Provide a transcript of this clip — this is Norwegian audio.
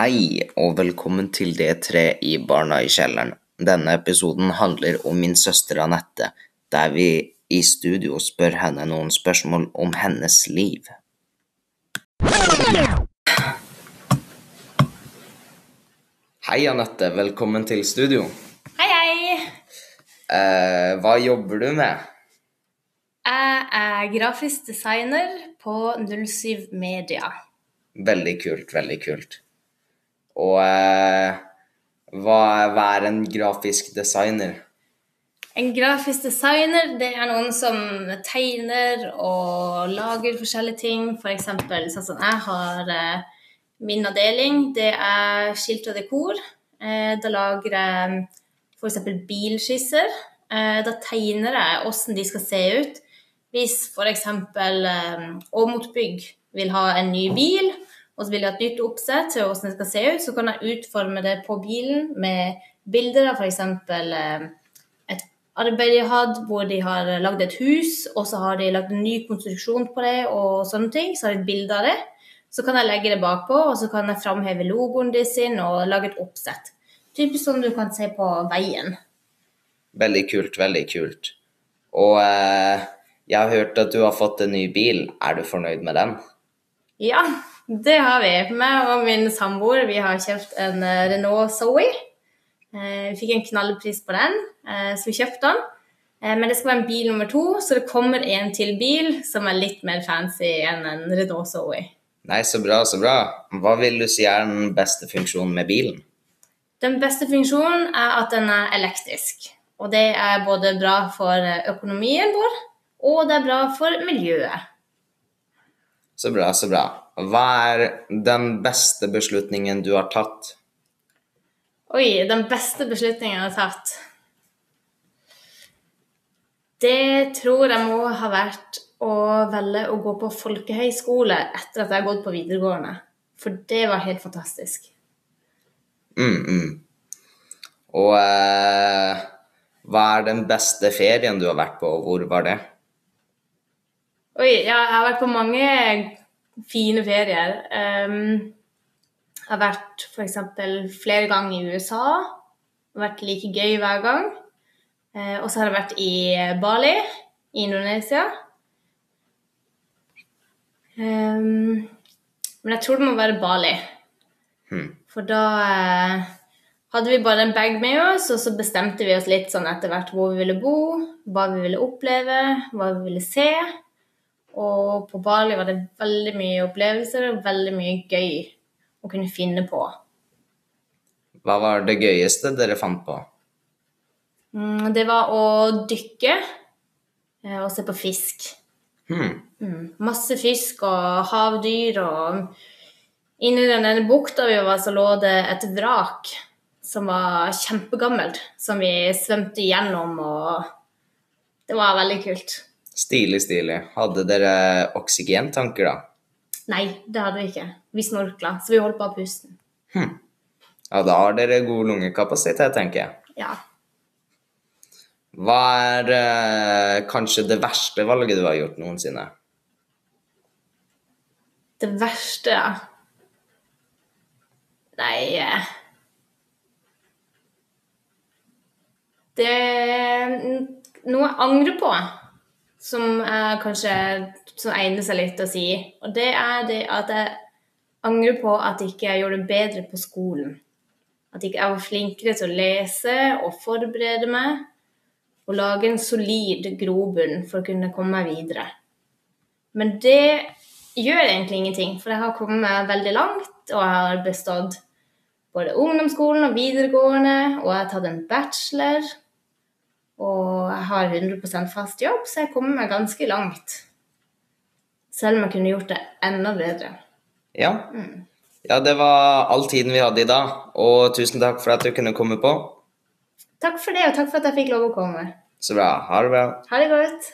Hei og velkommen til D3 i Barna i kjelleren. Denne episoden handler om min søster Anette, der vi i studio spør henne noen spørsmål om hennes liv. Hei Anette, velkommen til studio. Hei, hei! Eh, hva jobber du med? Jeg er grafisk designer på 07 Media. Veldig kult, veldig kult. Og eh, hva, hva er en grafisk designer? En grafisk designer det er noen som tegner og lager forskjellige ting. F.eks. sånn som jeg har eh, min avdeling, det er skilt og dekor. Eh, da lager jeg f.eks. bilskisser. Eh, da tegner jeg hvordan de skal se ut. Hvis f.eks. Åmot Bygg vil ha en ny bil, og så vil jeg ha et nytt oppsett til hvordan det skal se ut, så kan jeg utforme det på bilen med bilder av f.eks. et arbeid de har hatt hvor de har lagd et hus, og så har de lagd en ny konstruksjon på det og sånne ting. Så har de et bilde av det. Så kan jeg legge det bakpå, og så kan jeg framheve logoen de sin og lage et oppsett. Typisk som du kan se på veien. Veldig kult, veldig kult. Og eh, jeg har hørt at du har fått en ny bil. Er du fornøyd med den? Ja, det har vi. Meg og min samboer vi har kjøpt en eh, Renault Zoe. Eh, Vi fikk en knallpris på den, eh, så vi kjøpte den. Men det skal være en bil nummer to, så det kommer en til bil som er litt mer fancy enn en Renault Zoe. Nei, så bra, så bra. Hva vil du si er den beste funksjonen med bilen? Den beste funksjonen er at den er elektrisk. Og det er både bra for økonomien vår, og det er bra for miljøet. Så bra, så bra. Hva er den beste beslutningen du har tatt? Oi, den beste beslutningen jeg har tatt Det tror jeg må ha vært å velge å gå på folkehøyskole etter at jeg har gått på videregående. For det var helt fantastisk. Mm, mm. Og eh, hva er den beste ferien du har vært på, og hvor var det? Oi, ja, jeg har vært på mange fine ferier. Um, jeg har vært f.eks. flere ganger i USA. Det har vært like gøy hver gang. Uh, og så har jeg vært i Bali i Indonesia. Um, men jeg tror det må være Bali. Hmm. For da uh, hadde vi bare en bag med oss, og så bestemte vi oss litt sånn etter hvert hvor vi ville bo, hva vi ville oppleve, hva vi ville se. Og på Bali var det veldig mye opplevelser og veldig mye gøy å kunne finne på. Hva var det gøyeste dere fant på? Mm, det var å dykke eh, og se på fisk. Hmm. Mm, masse fisk og havdyr og Inni denne bukta vi var, så lå det et vrak som var kjempegammelt, som vi svømte gjennom, og det var veldig kult. Stilig, stilig. Hadde dere oksygentanker, da? Nei, det hadde vi ikke. Vi snorkla, så vi holdt bare pusten. Hm. Ja, da har dere god lungekapasitet, tenker jeg. Ja. Hva er eh, kanskje det verste valget du har gjort noensinne? Det verste ja. Nei eh, Det noe jeg angrer på, som jeg kanskje som egner seg litt å si. Og det er det at jeg angrer på at jeg ikke gjorde det bedre på skolen. At jeg ikke var flinkere til å lese og forberede meg og lage en solid grobunn for å kunne komme meg videre. Men det gjør egentlig ingenting, for jeg har kommet meg veldig langt, og jeg har bestått både ungdomsskolen og videregående, og jeg har tatt en bachelor. Og jeg har 100% fast jobb, så jeg kommer meg ganske langt. Selv om jeg kunne gjort det enda bedre. Ja. ja, det var all tiden vi hadde i dag. Og tusen takk for at du kunne komme på. Takk for det, og takk for at jeg fikk lov å komme. Så bra. Ha det bra. Ha det godt.